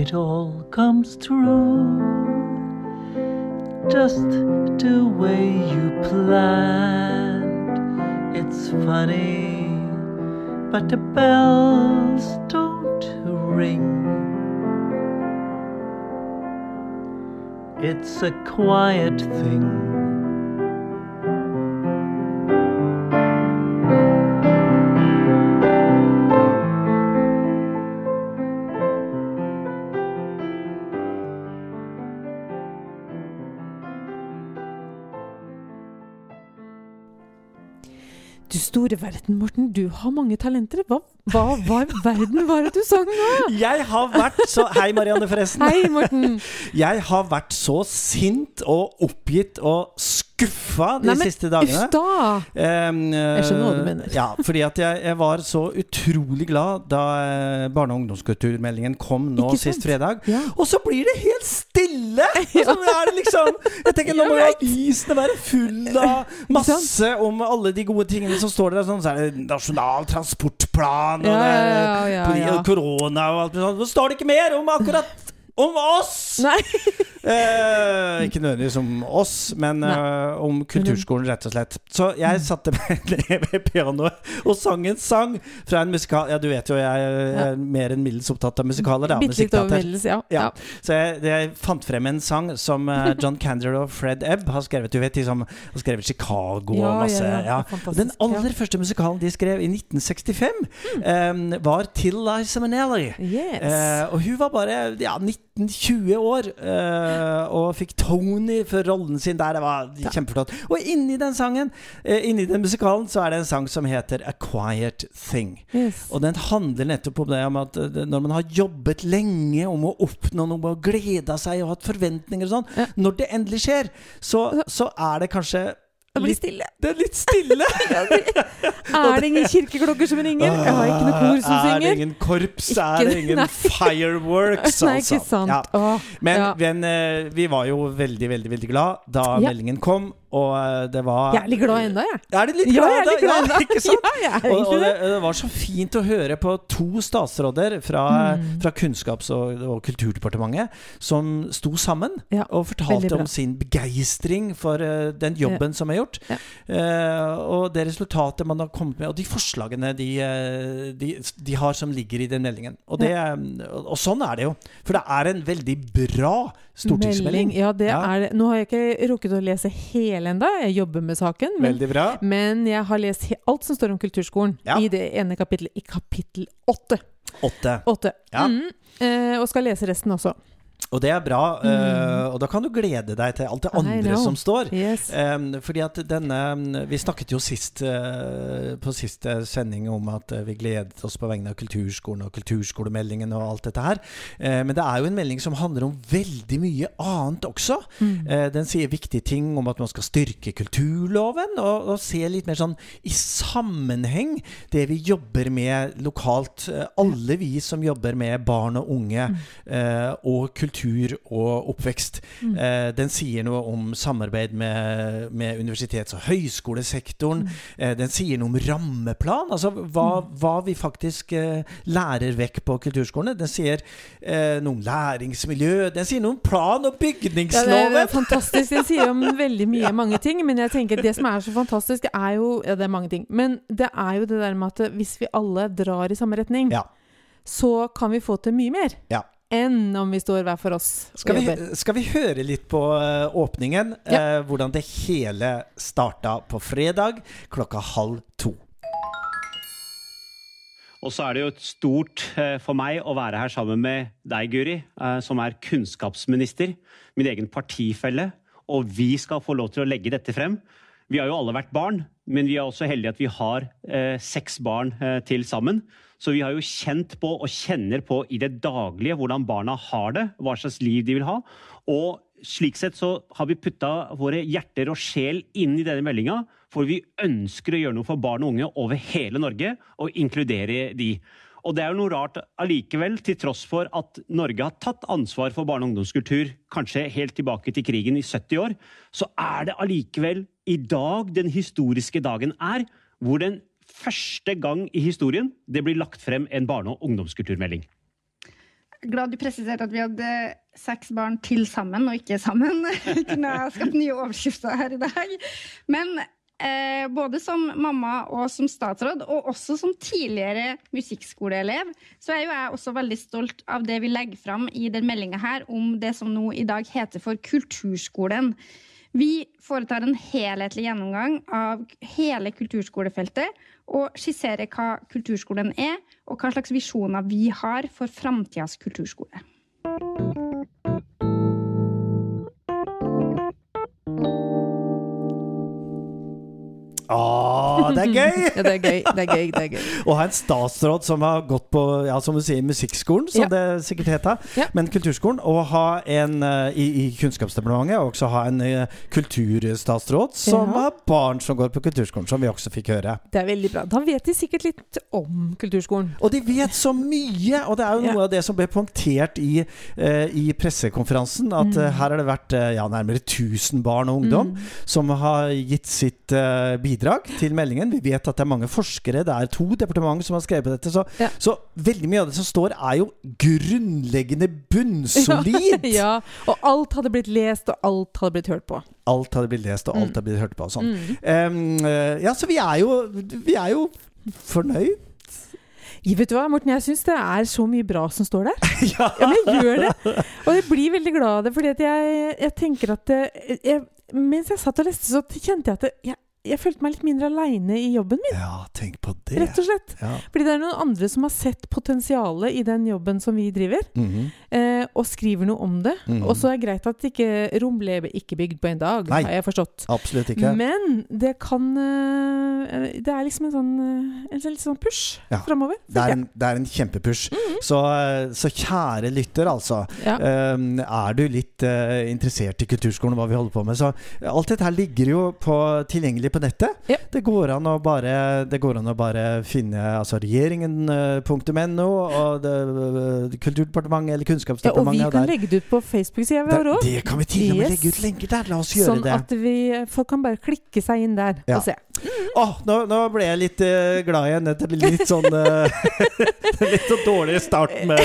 it all comes true. Just the way you planned. It's funny, but the bells don't ring. It's a quiet thing. Store verden, Morten. Du har mange talenter. Hva, hva, hva i verden var det du sang nå? Jeg har vært så Hei, Marianne, forresten. Hei, Morten. Jeg har vært så sint og oppgitt og skuffa de Nei, men siste dagene. Uff da! Um, Jeg skjønner hva du mener. Ja, fordi at jeg, jeg var så utrolig glad da eh, barne- og ungdomskulturmeldingen kom nå sist fredag. Ja. Og så blir det helt stille! Ja. det liksom Jeg tenker Nå må jo avisene være full av masse om alle de gode tingene som står der. Sånn, så er det Nasjonal transportplan, og Ja, ja, korona og alt sånt. Så står det ikke mer om akkurat om oss! Eh, ikke nødvendigvis om oss, men Nei. Eh, om kulturskolen, rett og slett. Så jeg satte meg ned ved pianoet og sang en sang fra en musikal Ja, du vet jo jeg er mer enn middels opptatt av musikaler. Bitte litt over middels, ja. Ja. Så jeg, jeg fant frem en sang som eh, John Candler og Fred Ebb har skrevet. Du vet de som har skrevet Chicago Ja, og masse ja, Den aller første musikalen de skrev i 1965, eh, var Till Liza Minnelli. Yes. Uh, og hun var bare ja, 19-20 år uh, og fikk Tony for rollen sin der. Det var kjempeflott. Og inni den sangen, eh, inni den musikalen, så er det en sang som heter A Quiet Thing. yes. Og den handler nettopp om det om at eh, når man har jobbet lenge om å oppnå noe og gleda seg og hatt forventninger og sånn, Ja. når det endelig skjer, så, så er det kanskje Det blir litt, stille. det er litt stille. Er det ingen kirkeklokker som ringer? Jeg har ikke noe kor som synger. Er det ingen korps? Ikke- er det ingen nei. fireworks? Nei, ikke altså? sant. Ja. Men, ja. men eh, vi var jo veldig, veldig veldig glad da Ja. meldingen kom, og eh, det var Jeg er litt glad ennå, jeg. Er litt Ja, jeg er litt glad ennå? Ja, ikke sant? Ja, jeg er Og, og det, det. var så fint å høre på to statsråder fra, Mm. fra Kunnskaps- og, og kulturdepartementet som sto sammen Ja, og fortalte om sin begeistring for uh, den jobben som er gjort. Eh, og det resultatet man har kommet med, og de forslagene de, de, de har som ligger i den meldingen. Og, det, og sånn er det jo. For det er en veldig bra stortingsmelding. Ja, det Ja. er det. Nå har jeg ikke rukket å lese hele enda. Jeg jobber med saken. Men, Veldig bra. men jeg har lest alt som står om kulturskolen Ja. i det ene kapittelet. I kapittel åtte. Åtte. Ja. Mm. Eh, og skal lese resten også. Og det er bra. eh, og da kan du glede deg til alt det Mm. Andre som står. Yes. Um, fordi at denne Vi snakket jo sist uh, på siste sending om at eh, vi gledet oss på vegne av kulturskolen og kulturskolemeldingen og alt dette her. Uh, men det er jo en melding som handler om veldig mye annet også. Mm. Eh, den sier viktige ting om at man skal styrke kulturloven, og, og se litt mer sånn i sammenheng det vi jobber med lokalt. Eh, alle vi som jobber med barn og unge eh, og kultur og oppvekst. Mm. Eh, den sier noe om samarbeid med, med universitets- og høyskolesektoren. Eh, den sier noe om rammeplan, altså hva, hva vi faktisk eh, lærer vekk på kulturskolene. Den sier eh, noe om læringsmiljø. Den sier noe om plan- og Ja, det bygningsloven. er fantastisk. Den sier om veldig mye mange ting. Men jeg tenker det som er så fantastisk, det er jo Ja, det er mange ting. Men det er jo det der med at hvis vi alle drar i samme retning, Ja. så kan vi få til mye mer. Ja. Enn om vi står hver for oss Skal vi, skal vi høre litt på åpningen? åpningen? eh, hvordan det hele starta på fredag klokka halv to. Og så er det jo et stort eh, for meg å være her sammen med deg, Guri, eh, som er kunnskapsminister, min egen partifelle, og vi skal få lov til å legge dette frem. Vi har jo alle vært barn, men vi er også heldige at vi har eh, seks barn eh, til sammen. Så vi har jo kjent på og kjenner på i det daglige hvordan barna har det, hva slags liv de vil ha. Og slik sett så har vi putta våre hjerter og sjel inn i denne meldinga, for vi ønsker å gjøre noe for barn og unge over hele Norge, og inkludere de. Og det er jo noe rart allikevel, til tross for at Norge har tatt ansvar for barne- og ungdomskultur, kanskje helt tilbake til krigen i 70 år, så er det allikevel i dag den historiske dagen er, hvor den første gang i historien det blir lagt frem en barne- og ungdomskulturmelding. glad du presiserte at vi hadde seks barn til sammen, og ikke sammen. Kunne ha skapt nye overskrifter her i dag. Men eh, både som mamma og som statsråd, og også som tidligere musikkskoleelev, så er jo jeg også veldig stolt av det vi legger fram i den meldinga her om det som nå i dag heter for Kulturskolen. Vi foretar en helhetlig gjennomgang av hele kulturskolefeltet og skisserer hva kulturskolen er, og hva slags visjoner vi har for framtidas kulturskole. Å, det er gøy! Ja, det er gøy. Det er gøy. det er gøy. Å ha en statsråd som har gått på ja, som du sier, musikkskolen, som Ja. det sikkert heter, Ja. men kulturskolen, og ha en eh, i, i Kunnskapsdepartementet, og også ha en eh, kulturstatsråd som har barn som går på kulturskolen, som vi også fikk høre. Det er veldig bra. Da vet de sikkert litt om kulturskolen. Og de vet så mye! Og det er jo noe av det som ble punktert i, uh, i pressekonferansen. At Mm. uh, her har det vært ja, nærmere 1000 barn og ungdom som har gitt sitt eh, bidrag til meldingen. Vi vet at det er mange forskere, det er to departement som har skrevet på dette. Så, Ja. så veldig mye av det som står, er jo grunnleggende bunnsolid! Ja, og alt hadde blitt lest, og alt hadde blitt hørt på. Alt hadde blitt lest, og alt Mm. hadde blitt hørt på. Og sånn. Mm. Eh, ja, så vi er jo, vi er jo fornøyd. Ja, vet du hva, Morten, jeg syns det er så mye bra som står der. ja. Ja, men jeg gjør det. Og jeg blir veldig glad av det, fordi jeg, jeg tenker at det, jeg, Mens jeg satt og leste, så kjente jeg at det, jeg, jeg følte meg litt mindre aleine i jobben min. ja, tenk på det. Rett og slett. Ja. Fordi det er noen andre som har sett potensialet i den jobben som vi driver, Mhm. eh, og skriver noe om det. Mhm. Og så er det greit at ikke Rom ble ikke bygd på en dag, Nei. har jeg forstått. Absolutt ikke. Men det kan eh, Det er liksom en sånn, eh, en litt sånn push Ja. framover. Det er en, det er en kjempepush. Mhm. så, eh, så kjære lytter, altså. Ja. eh, er du litt eh, interessert i kulturskolen og hva vi holder på med, så alt dette her ligger jo på, tilgjengelig på nettet. Ja. Det, går an å bare, det går an å bare finne altså regjeringen.no og det, eh, Kulturdepartementet eller Kunnskapsdepartementet. Ja, og vi kan der- legge det ut på Facebook-sida har òg. det kan vi til og med Yes. legge ut lenker der! La oss gjøre Sånn det. at vi, folk kan bare klikke seg inn der Ja. og se. Åh, nå, nå ble jeg litt uh, glad igjen. etter litt sånn uh, Litt sånn dårlig start med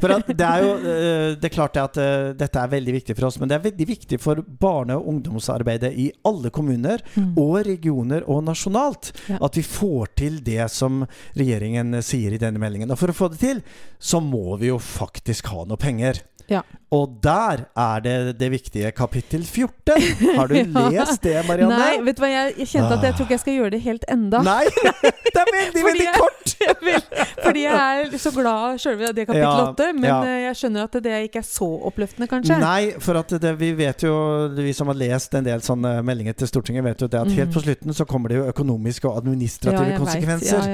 For det er jo uh, Det er klart at eh, dette er veldig viktig for oss, men det er veldig viktig for barne- og ungdomsarbeidet i alle kommuner og regioner og nasjonalt. Ja. at vi får til det som regjeringen sier i denne meldingen. Og for å få det til, så må vi jo faktisk ha noe penger. Ja. Og der er det det viktige kapittel 14. Har du Ja. lest det, Marianne? Nei, vet du hva, jeg, jeg kjente at jeg tror ikke jeg skal gjøre det helt enda. Nei! Det er veldig, veldig kort! Jeg vil- Fordi jeg er så glad sjølve det kapittel Ja, 8, men ja. eh, jeg skjønner at det ikke er så oppløftende, kanskje. Nei, for det, vi vet jo, vi som har lest en del sånne meldinger til Stortinget, vet jo det at helt Mm. på slutten så kommer det jo økonomiske og administrative konsekvenser.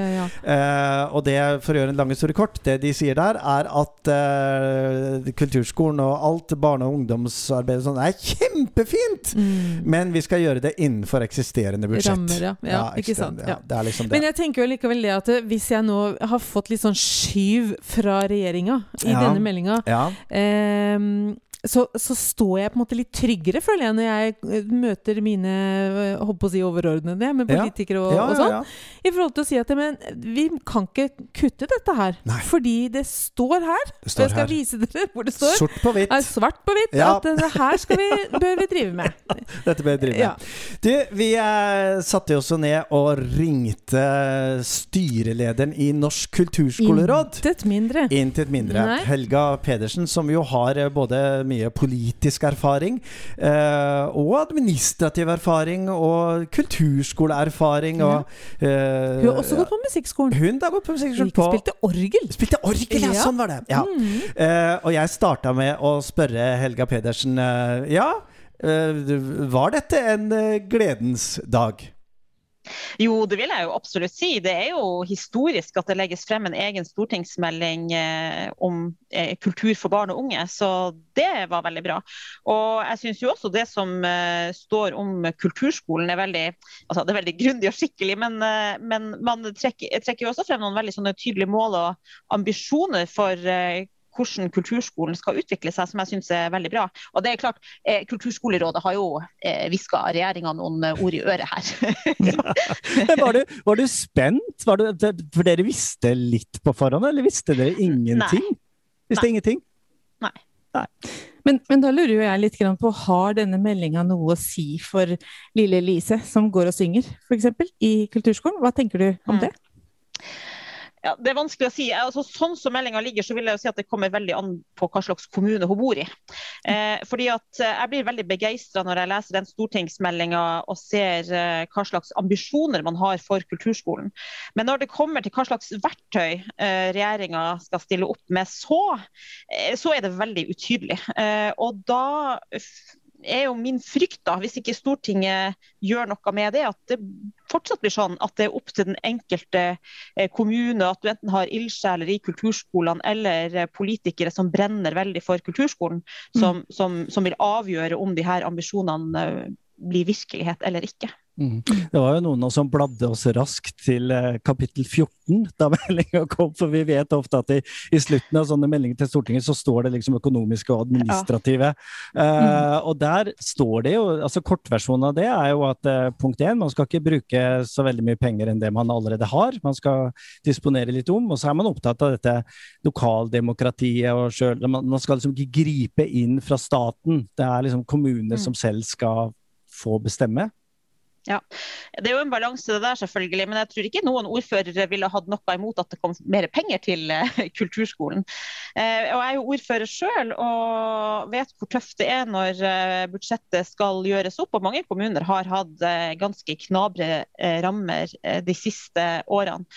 Eh, og det, for å gjøre en lang historie kort, det de sier der, er at eh, kulturskolen og alt barne- og ungdomsarbeid og sånn er kjempefint! Mm. Men vi skal gjøre det innenfor eksisterende budsjett. Rammer, ja. Ja, ikke sant, Ja, ja. Det liksom det. Men jeg tenker jo likevel det at eh, hvis jeg nå har fått litt sånn skyv fra regjeringa i Ja. denne meldinga, ja. Så, så står jeg på en måte litt tryggere, føler jeg, når jeg eh, møter mine Håper holdt på å si overordnede, med Ja. politikere og, ja, ja, ja, sånn, i forhold til å si at men, vi kan ikke kutte dette her. Nei. Fordi det står her, Det og jeg skal her. vise dere hvor det står. Sort på hvitt. er svart på hvitt at det her vi, bør vi drive med. Dette bør vi drive med. Du, vi eh, satte oss ned og ringte styrelederen i Norsk kulturskoleråd. Intet mindre. Intet mindre. Helga Pedersen, som jo har eh, både mye politisk erfaring eh, og administrativ erfaring og kulturskoleerfaring. Og, eh, Hun har også gått på musikkskolen. Hun har gått på musikkskolen på spilte orgel. Spilte orgel, ja! Sånn var det. Ja. Mm. Eh, og jeg starta med å spørre Helga Pedersen eh, Ja, eh, var dette en eh, gledens dag? Jo, det vil jeg jo absolutt si. Det er jo historisk at det legges frem en egen stortingsmelding eh, om eh, kultur for barn og unge, så det var veldig bra. Og jeg syns jo også det som eh, står om kulturskolen er veldig altså det er veldig grundig og skikkelig, men, men man trekker, trekker jo også frem noen veldig sånne tydelige mål og ambisjoner for hvordan kulturskolen skal utvikle seg, som jeg syns er veldig bra. Og det er klart, eh, Kulturskolerådet har jo eh, hviska regjeringa noen eh, ord i øret her. ja. var, du, var du spent? Var du, for dere visste litt på forhånd, eller visste dere ingenting? Nei. Visste ingenting? Men, men da lurer jo jeg litt på, har denne meldinga noe å si for lille Lise, som går og synger, f.eks. i kulturskolen? Hva tenker du om det? Mm. Ja, det er vanskelig å si. Altså, sånn som meldinga ligger, så vil jeg jo si at det kommer veldig an på hva slags kommune hun bor i. Eh, fordi at eh, Jeg blir veldig begeistra når jeg leser den stortingsmeldinga og ser eh, hva slags ambisjoner man har for kulturskolen. Men når det kommer til hva slags verktøy eh, regjeringa skal stille opp med, så, eh, så er det veldig utydelig. Eh, og da er jo min frykt, da, hvis ikke Stortinget gjør noe med det, at det fortsatt blir sånn at det er opp til den enkelte eh, kommune, at du enten har ildsjeler i kulturskolene eller eh, politikere som brenner veldig for kulturskolen, som, som, som vil avgjøre om de her ambisjonene eh, blir virkelighet eller ikke. Mm. Det var jo noen som bladde oss raskt til eh, kapittel 14 da meldinga kom, for vi vet ofte at i, i slutten av sånne meldinger til Stortinget så står det liksom økonomiske og administrative. Eh, og der står det jo, altså Kortversjonen av det er jo at uh, punkt én, man skal ikke bruke så veldig mye penger enn det man allerede har. Man skal disponere litt om. Og så er man opptatt av dette lokaldemokratiet og sjøl man, man skal liksom ikke gripe inn fra staten. Det er liksom kommuner som selv skal få bestemme. Det er jo en balanse det der, selvfølgelig, men jeg tror ikke noen ordførere ville hatt noe imot at det kom mer penger til eh, kulturskolen. Eh, og Jeg er jo ordfører sjøl og vet hvor tøft det er når eh, budsjettet skal gjøres opp. Og mange kommuner har hatt ganske knabre rammer de siste årene.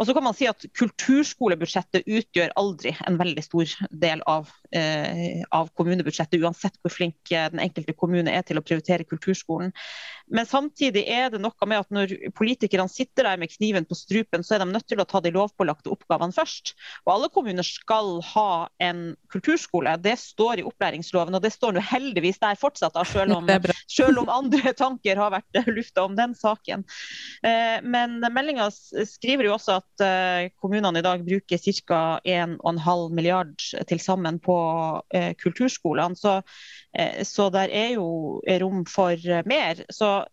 Og så kan man si at Kulturskolebudsjettet utgjør aldri en veldig stor del av, eh, av kommunebudsjettet, uansett hvor flink den enkelte kommune er til å prioritere kulturskolen. Men samtidig er det noe med at når politikerne sitter der med kniven på strupen, så er de nødt til å ta de lovpålagte oppgavene først. Og alle kommuner skal ha en kulturskole. Det står i opplæringsloven, og det står nå heldigvis der fortsatt, da, selv om, selv om andre tanker har vært lufta om den saken. Eh, Men meldinga skriver jo også at eh, kommunene i dag bruker ca. 1,5 milliard til sammen på eh, kulturskolene. Så, så der er jo rom for mer. Så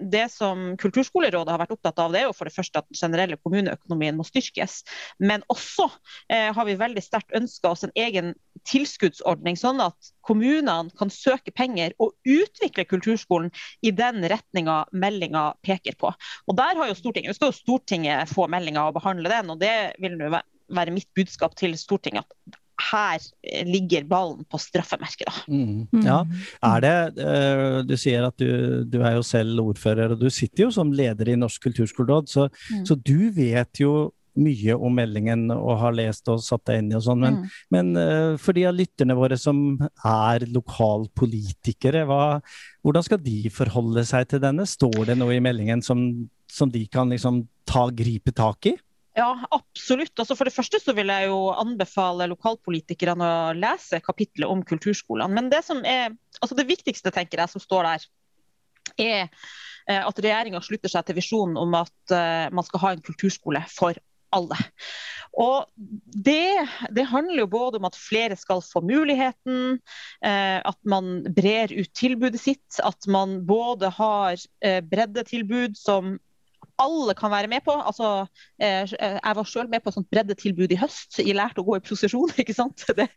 det som Kulturskolerådet har vært opptatt av, det er jo for det første at den generelle kommuneøkonomien må styrkes. Men også eh, har vi veldig sterkt ønska oss en egen tilskuddsordning, sånn at kommunene kan søke penger og utvikle kulturskolen i den retninga meldinga peker på. Og der har jo Stortinget, skal jo Stortinget få meldinga og behandle den, og det vil nå være mitt budskap til Stortinget. at her eh, ligger ballen på straffemerket. da. Mm. Ja. Er det, eh, Du sier at du, du er jo selv ordfører, og du sitter jo som leder i Norsk kulturskoleråd, så, Mm. så du vet jo mye om meldingen og har lest og satt deg inn i og sånn. Men, Mm. men eh, for de av lytterne våre som er lokalpolitikere, hva, hvordan skal de forholde seg til denne? Står det noe i meldingen som, som de kan liksom ta, gripe tak i? Ja, absolutt. Altså for det første så vil jeg jo anbefale lokalpolitikerne å lese kapitlet om kulturskolene. Men det er, altså det viktigste tenker jeg som står der, er eh, at regjeringa slutter seg til visjonen om at eh, man skal ha en kulturskole for alle. Og det, det handler jo både om at flere skal få muligheten, eh, at man brer ut tilbudet sitt, at man både har breddetilbud som alle kan være med på. Altså, eh, jeg var selv med på et sånt breddetilbud i høst. Jeg lærte å gå i prosesjon, ikke sant. Det,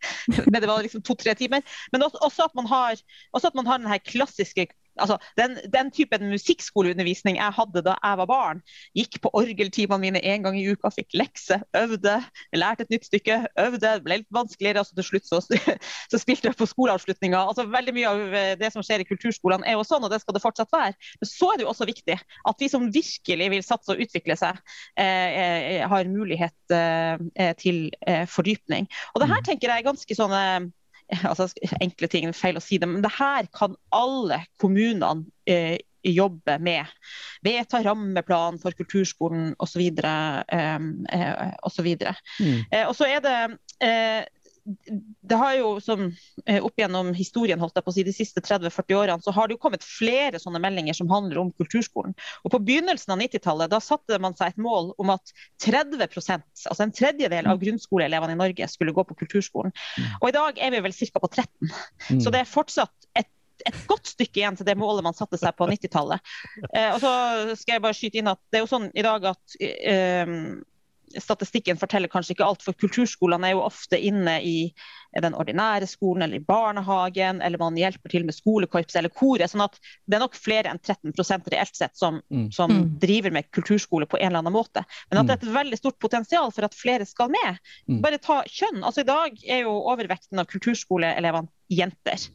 men det var liksom to-tre timer. Men også, også, at man har, også at man har den klassiske altså, den, den typen musikkskoleundervisning jeg hadde da jeg var barn. Gikk på orgeltimene mine en gang i uka, fikk lekse, øvde, lærte et nytt stykke, øvde. Ble litt vanskeligere. altså Til slutt så, så spilte jeg på skoleavslutninga. Altså, veldig mye av eh, det som skjer i kulturskolene er jo sånn, og det skal det fortsatt være. Men så er det jo også viktig at vi som virkelig vil satse og utvikle seg, eh, eh, har mulighet eh, til eh, fordypning. Og det her tenker jeg er ganske sånne altså enkle ting, feil å si det, men det her kan alle kommunene eh, jobbe med. Vedta rammeplan for kulturskolen osv. Eh, eh, og Mm. Eh, og så er det eh, det har jo som eh, Opp gjennom historien holdt jeg på å si, de siste 30-40 årene så har det jo kommet flere sånne meldinger som handler om kulturskolen. Og På begynnelsen av 90-tallet da satte man seg et mål om at 30% altså en tredjedel av grunnskoleelevene i Norge skulle gå på kulturskolen. Og I dag er vi vel ca. på 13. Mm. Så det er fortsatt et et godt stykke igjen til det målet man satte seg på 90-tallet. Eh, og så skal jeg bare skyte inn at det er jo sånn i dag at eh, statistikken forteller kanskje ikke alt, for kulturskolene er jo ofte inne i den ordinære skolen eller i barnehagen, eller man hjelper til med skolekorps eller koret. sånn at det er nok flere enn 13 reelt sett som, Mm. som Mm. driver med kulturskole på en eller annen måte. Men at det er et veldig stort potensial for at flere skal med. Mm. Bare ta kjønn. altså I dag er jo overvekten av kulturskoleelevene jenter.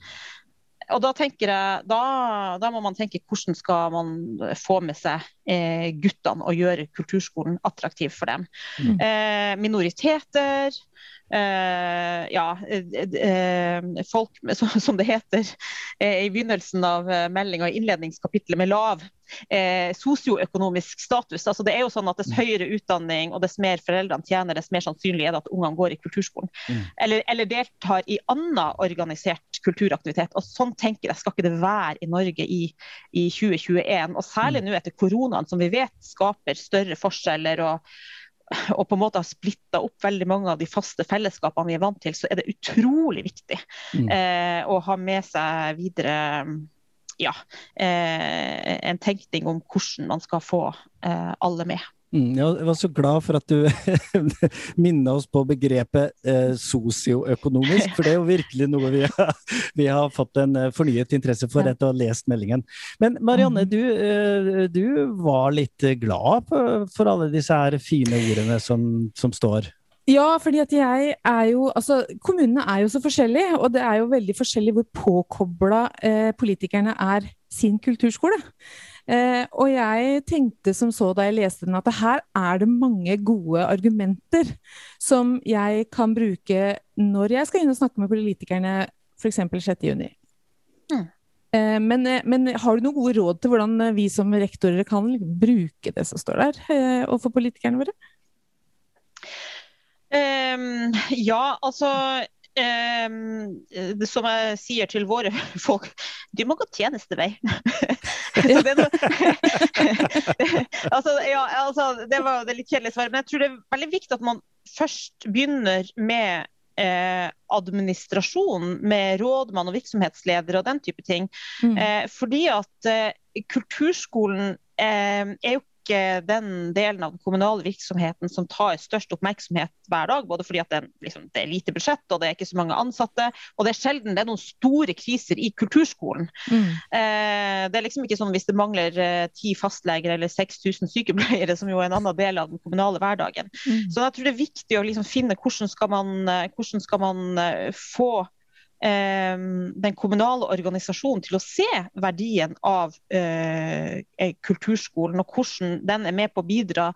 Og da tenker jeg, da, da må man tenke hvordan skal man få med seg eh, guttene og gjøre kulturskolen attraktiv for dem. Mm. Eh, minoriteter, ja, eh, eh, folk som, det heter eh, i begynnelsen av eh, meldinga innledningskapitlet med lav eh, sosioøkonomisk status. Altså det er jo sånn at Dess høyere utdanning og dess mer foreldrene tjener, dess mer sannsynlig er det at ungene går i kulturskolen. Mm. Eller, eller deltar i annen organisert kulturaktivitet. Og Sånn tenker jeg skal ikke det være i Norge i, i 2021. Og særlig nå etter koronaen, som vi vet skaper større forskjeller. og og på en måte har splitta opp veldig mange av de faste fellesskapene vi er vant til, så er det utrolig viktig Mm. eh, å ha med seg videre ja, eh, en tenkning om hvordan man skal få eh, alle med. Mm, jeg var så glad for at du minnet oss på begrepet eh, sosioøkonomisk, for det er jo virkelig noe vi har, vi har fått en eh, fornyet interesse for etter å ha lest meldingen. Men Marianne, du, eh, du var litt glad for, for alle disse her fine ordene som, som står. Ja, fordi at jeg er jo Altså, kommunene er jo så forskjellige, og det er jo veldig forskjellig hvor påkobla eh, politikerne er sin kulturskole. Eh, og jeg tenkte som så da jeg leste den, at her er det mange gode argumenter som jeg kan bruke når jeg skal inn og snakke med politikerne f.eks. 6.6. Mm. Eh, men, eh, men har du noen gode råd til hvordan eh, vi som rektorer kan bruke det som står der, eh, overfor politikerne våre? Um, ja, altså um, som jeg sier til våre folk, du må gå tjenestevei. Så det, altså, ja, altså, det var det litt kjedelige svaret, men jeg tror det er veldig viktig at man først begynner med eh, administrasjon, med rådmann og virksomhetsleder og den type ting. Mm. Eh, fordi at eh, kulturskolen eh, er jo ikke den delen av den kommunale virksomheten som tar størst oppmerksomhet hver dag. Både fordi det, liksom, det er lite budsjett og det er ikke så mange ansatte. Og det er sjelden det er noen store kriser i kulturskolen. Mm. Eh, det er liksom ikke sånn hvis det mangler eh, ti fastleger eller 6000 sykepleiere, som jo er en annen del av den kommunale hverdagen. Mm. Så jeg tror det er viktig å liksom finne hvordan skal man, eh, hvordan skal man eh, få eh, den kommunale organisasjonen til å se verdien av eh, kulturskolen, og hvordan den er med på å bidra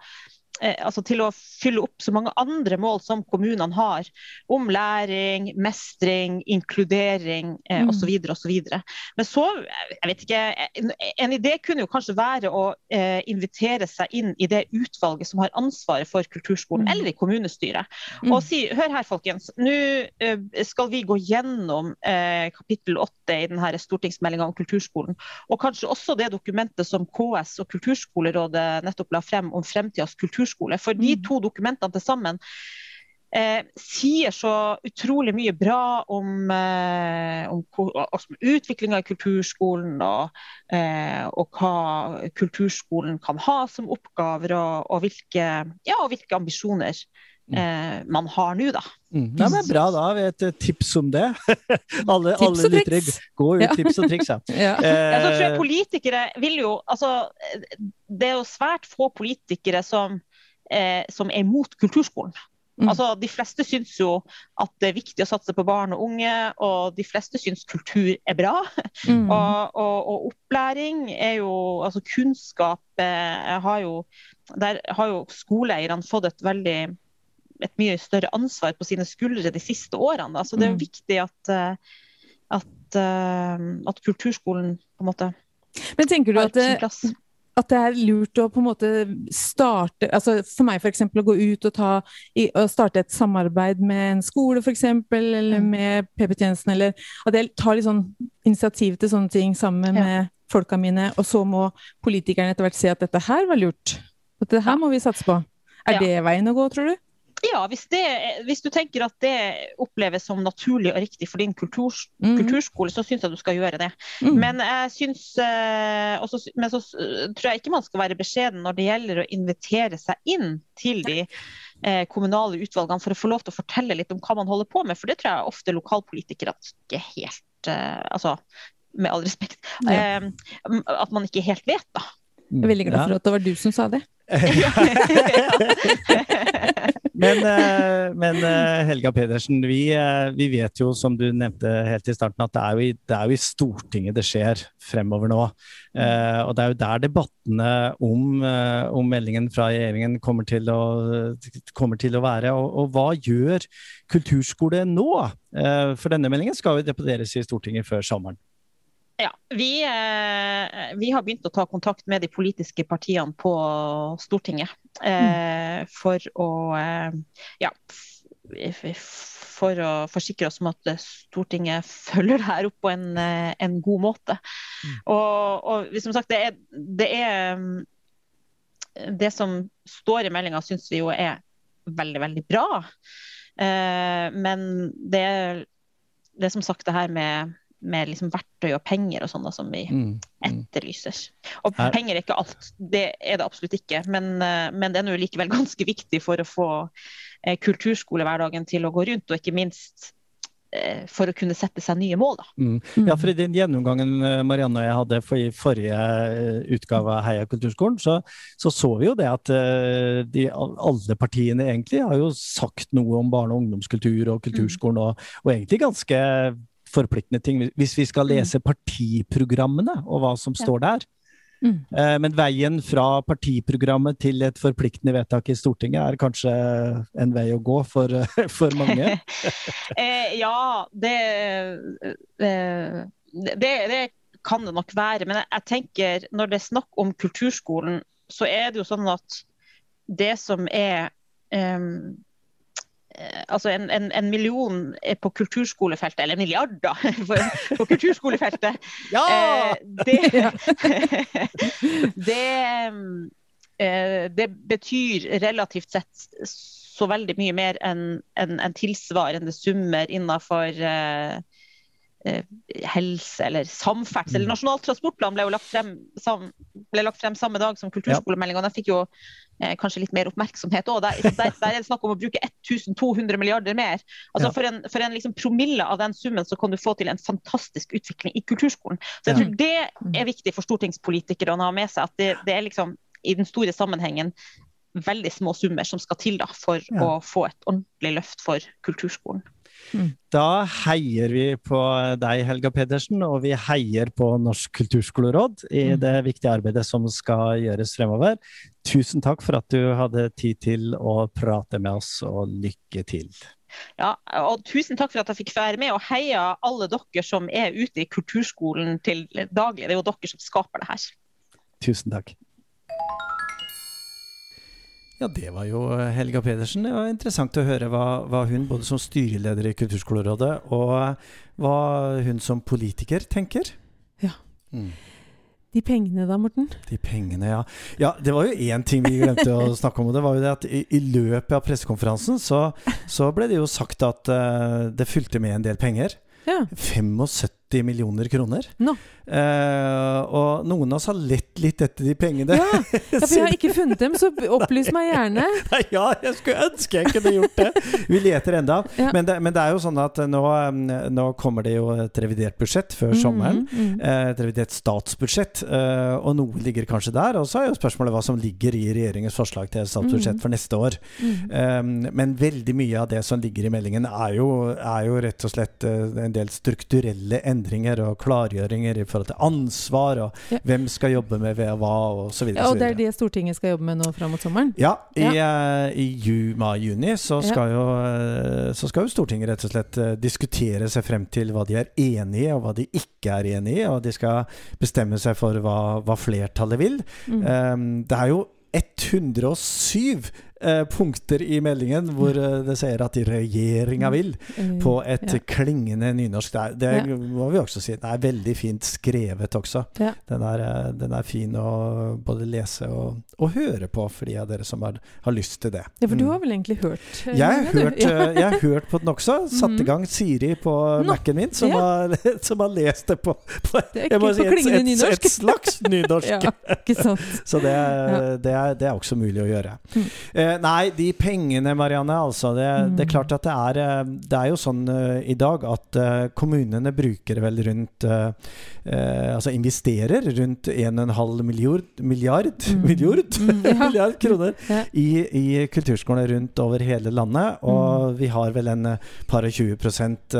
altså til å fylle opp så mange andre mål som kommunene har, om læring, mestring, inkludering eh, Mm. osv. osv. Men så, jeg vet ikke, en, en idé kunne jo kanskje være å eh, invitere seg inn i det utvalget som har ansvaret for kulturskolen, Mm. eller i kommunestyret. Mm. Og si, hør her folkens, nå eh, skal vi gå gjennom eh, kapittel 8 i denne stortingsmeldinga om kulturskolen, og kanskje også det dokumentet som KS og Kulturskolerådet nettopp la frem om fremtidas kulturskole. For de Mm. to dokumentene til sammen eh, sier så utrolig mye bra om, eh, om, altså, utviklinga i kulturskolen og, eh, og hva kulturskolen kan ha som oppgaver, og, og, hvilke, ja, og hvilke ambisjoner eh, man har nå, da. Mm. Ja, men Bra, da har vi et eh, tips om det. alle Tips alle og lyttere, gå ut, Ja. tips og triks, ja. Ja. Ja, så tror jeg Eh, politikere vil jo altså, Det er jo svært få politikere som, eh, som er mot kulturskolen. Mm. Altså, de fleste syns jo at det er viktig å satse på barn og unge, og de fleste syns kultur er bra. Mm. Og, og, og opplæring er jo Altså kunnskap eh, har jo Der har jo skoleeierne fått et veldig et mye større ansvar på sine skuldre de siste årene. da. Så det er jo Mm. viktig at, eh, at, eh, at kulturskolen på en måte Men tenker du at. At det er lurt å på en måte starte altså For meg f.eks. å gå ut og, ta, i, og starte et samarbeid med en skole f.eks., eller Mm. med PP-tjenesten, eller at jeg tar litt sånn initiativ til sånne ting sammen Ja. med folka mine, og så må politikerne etter hvert se at dette her var lurt. At det her må vi satse på. Er Ja. det veien å gå, tror du? Ja, hvis, det, hvis, du tenker at det oppleves som naturlig og riktig for din kultur, mm. kulturskole, så syns jeg du skal gjøre det. Mm. Men jeg syns eh, også, Men så tror jeg ikke man skal være beskjeden når det gjelder å invitere seg inn til de eh, kommunale utvalgene for å få lov til å fortelle litt om hva man holder på med. For det tror jeg ofte lokalpolitikere ikke helt eh, Altså, med all respekt. Ja. Eh, at man ikke helt vet, da. Jeg er veldig glad for at det var du som sa det. men, eh, men, eh, Helga Pedersen, vi, eh, vi, vet jo, som du nevnte helt i starten, at det er i, det er jo i Stortinget det skjer fremover nå. og det er jo der debattene om, om meldingen fra regjeringen kommer til å, kommer til å være. Og, og, hva gjør kulturskole nå? for denne meldingen skal jo debatteres i Stortinget før sommeren. Ja, vi, eh, vi, har begynt å ta kontakt med de politiske partiene på Stortinget. Eh, mm. For å eh, ja, for å forsikre oss om at Stortinget følger det her opp på en, en god måte. Mm. Og, og, som sagt, det er, det er Det som står i meldinga, syns vi jo er veldig, veldig bra. Men det det er som sagt det her med med liksom verktøy og penger og sånn som vi mm, mm. etterlyser. Og Her. penger er ikke alt, det er det absolutt ikke. Men, eh, men det er nå likevel ganske viktig for å få eh, kulturskolehverdagen til å gå rundt, og ikke minst eh, for å kunne sette seg nye mål. Mm. Ja, for I den gjennomgangen Marianne og jeg hadde for i forrige utgave av Heia kulturskolen, så, så, så vi jo det at de, alle partiene egentlig har jo sagt noe om barne- og ungdomskultur og kulturskolen, og, og egentlig ganske forpliktende ting. Hvis vi skal mm. lese partiprogrammene og hva som står der. Mm. Eh, men veien fra partiprogrammet til et forpliktende vedtak i Stortinget er kanskje en vei å gå for, for mange? eh, ja, det, eh, det, det, kan det nok være. Men jeg, tenker når det er snakk om kulturskolen, så er det jo sånn at det som er um, altså en, en, en, million på kulturskolefeltet, eller milliarder på kulturskolefeltet, ja! Eh, det, det, eh, det, betyr relativt sett så veldig mye mer enn en, en tilsvarende summer innenfor helse eller samferdsel. Mm. Nasjonal transportplan ble jo lagt frem, sam, ble lagt frem samme dag som kulturskolemeldinga. Den fikk jo eh, kanskje litt mer oppmerksomhet òg. Der, der, der, er det snakk om å bruke 1200 milliarder mer. Altså ja. For en, for en liksom promille av den summen så kan du få til en fantastisk utvikling i kulturskolen. Så jeg tror det er viktig for stortingspolitikere å ha med seg. at det, det er liksom i den store sammenhengen veldig små summer som skal til da, for ja. å få et ordentlig løft for kulturskolen. Da heier vi på deg, Helga Pedersen, og vi heier på Norsk kulturskoleråd i mm. det viktige arbeidet som skal gjøres fremover. Tusen takk for at du hadde tid til å prate med oss, og lykke til. Ja, og tusen takk for at jeg fikk være med, og heia alle dere som er ute i kulturskolen til daglig. Det er jo dere som skaper det her. Tusen takk. Ja, det var jo eh, Helga Pedersen. Det var interessant å høre hva, hva hun, både som styreleder i Kulturskolerådet, og hva hun som politiker tenker. Ja. Mm. De pengene da, Morten? De pengene, ja. ja det var jo én ting vi glemte å snakke om. og det var jo det at I, i løpet av pressekonferansen så, så, ble det jo sagt at uh, det fulgte med en del penger. Ja. 75 millioner kroner. No. Eh, og noen av oss har lett litt etter de pengene. Ja, ja for jeg har ikke funnet dem, så opplys meg gjerne. Nei, ja, jeg skulle ønske jeg kunne gjort det! Vi leter enda. Ja. Men, det, men, det, er jo sånn at nå, nå, kommer det jo et revidert budsjett før mm, sommeren. Mm, mm. Et revidert statsbudsjett. Uh, og noe ligger kanskje der. Og så er jo spørsmålet hva som ligger i regjeringens forslag til statsbudsjett mm. for neste år. Um, men veldig mye av det som ligger i meldingen, er jo, er jo rett og slett en del strukturelle endringer og klargjøringer i forhold til ansvar, og ja. hvem skal jobbe med hva, og så videre. Ja, og det er det Stortinget skal jobbe med nå fram mot sommeren? Ja, i, ja. Uh, i mai-juni så, uh, så skal jo Stortinget rett og slett uh, diskutere seg frem til hva de er enig i, og hva de ikke er enig i, og de skal bestemme seg for hva, hva flertallet vil. Mm. Um, det er jo 107 eh, punkter i meldingen hvor eh, det sier at regjeringa vil, Eh, på et ja. klingende nynorsk. Det, det Ja. må vi også si. Det er veldig fint skrevet også. Ja. Den, er, eh, den er fin å både lese og, og høre på for de av dere som har, har lyst til det. Ja, for du Mm. har vel egentlig hørt Mm. Jeg har, hørt, eh, jeg har hørt på den også. Satt i Mhm. gang Siri på Nå, Mac-en min, som, har, som har lest det på, på Det si på et, et, et slags nynorsk. Så det, det, er, det er også mulig å gjøre. Mm. Eh, nei, de pengene, Marianne, altså. Det, det er Mm. klart at det er eh, Det er jo sånn uh, i dag at uh, kommunene bruker vel rundt uh, Altså investerer rundt 1,5 milliard Milliard? Mm. Milliard? Mm, ja. milliard kroner Ja. i, i kulturskolene rundt over hele landet. Og Mm. vi har vel en par og 20 prosent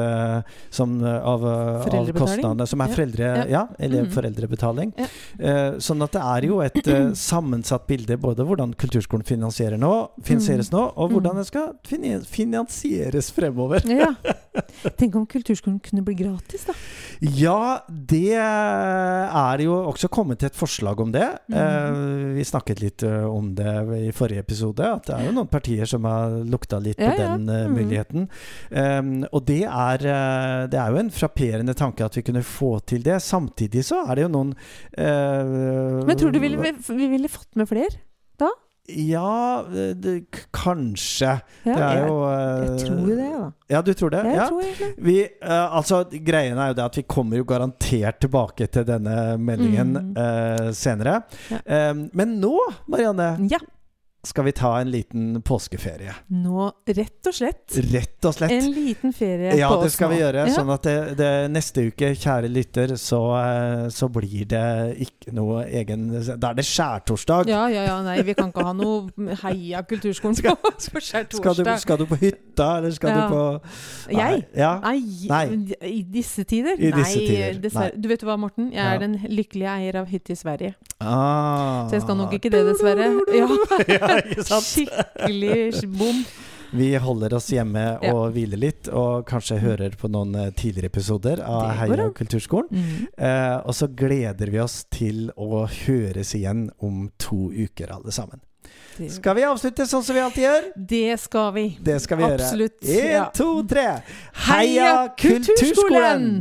som, av, av kostnadene som er foreldre... Ja. Ja, eller Mm. foreldrebetaling. Sånn at det er jo et sammensatt bilde både hvordan kulturskolen finansierer nå, finansieres nå, og hvordan Mm. det skal finansieres fremover. Ja. Tenk om kulturskolen kunne bli gratis, da. Ja, det er jo også kommet et forslag om det. Mm. Eh, vi snakket litt eh, om det i forrige episode, at det er jo noen partier som har lukta litt Ja, på den ja. mm. muligheten. Um, og det er, eh, det er jo en frapperende tanke at vi kunne få til det. Samtidig så er det jo noen uh, Men tror du vi ville, vi ville fått med flere? Ja, det, kanskje. Ja, det er jeg, jo jeg tror det, da. Ja, du tror det? Jeg ja. tror egentlig Vi, uh, altså, greien er jo det at vi kommer jo garantert tilbake til denne meldingen Mm. uh, senere. Ja. Eh, men nå, Marianne, Ja. Skal vi ta en liten påskeferie. Nå, rett og slett. Rett og slett. En liten ferie Ja, på det oss skal nå. vi gjøre. Ja. Sånn at det, det neste uke, kjære lytter, så, eh, så blir det ikke noe egen Da er det skjærtorsdag. Ja, ja, ja, nei, vi kan ikke ha noe heia kulturskolen Skal- på skjærtorsdag. Skal du, skal du på hytta, eller skal Ja. du på Jeg? Ja. Nei, Nei. i disse tider? I disse nei, tider. dessverre. Nei. Du vet hva, Morten? Jeg Ja. er den lykkelige eier av hytte i Sverige. Ah. Så jeg skal nok ikke det, dessverre. Ja. ja? Skikkelig bom. Vi holder oss hjemme Ja. og hviler litt, og kanskje hører på noen eh, tidligere episoder av Heia kulturskolen. Mm. Eh, og så gleder vi oss til å høres igjen om to uker, alle sammen. Det, Skal vi avslutte sånn som vi alltid gjør? det skal vi. Det skal vi Absolutt. gjøre. Én, ja. to, tre. Heia Kulturskolen!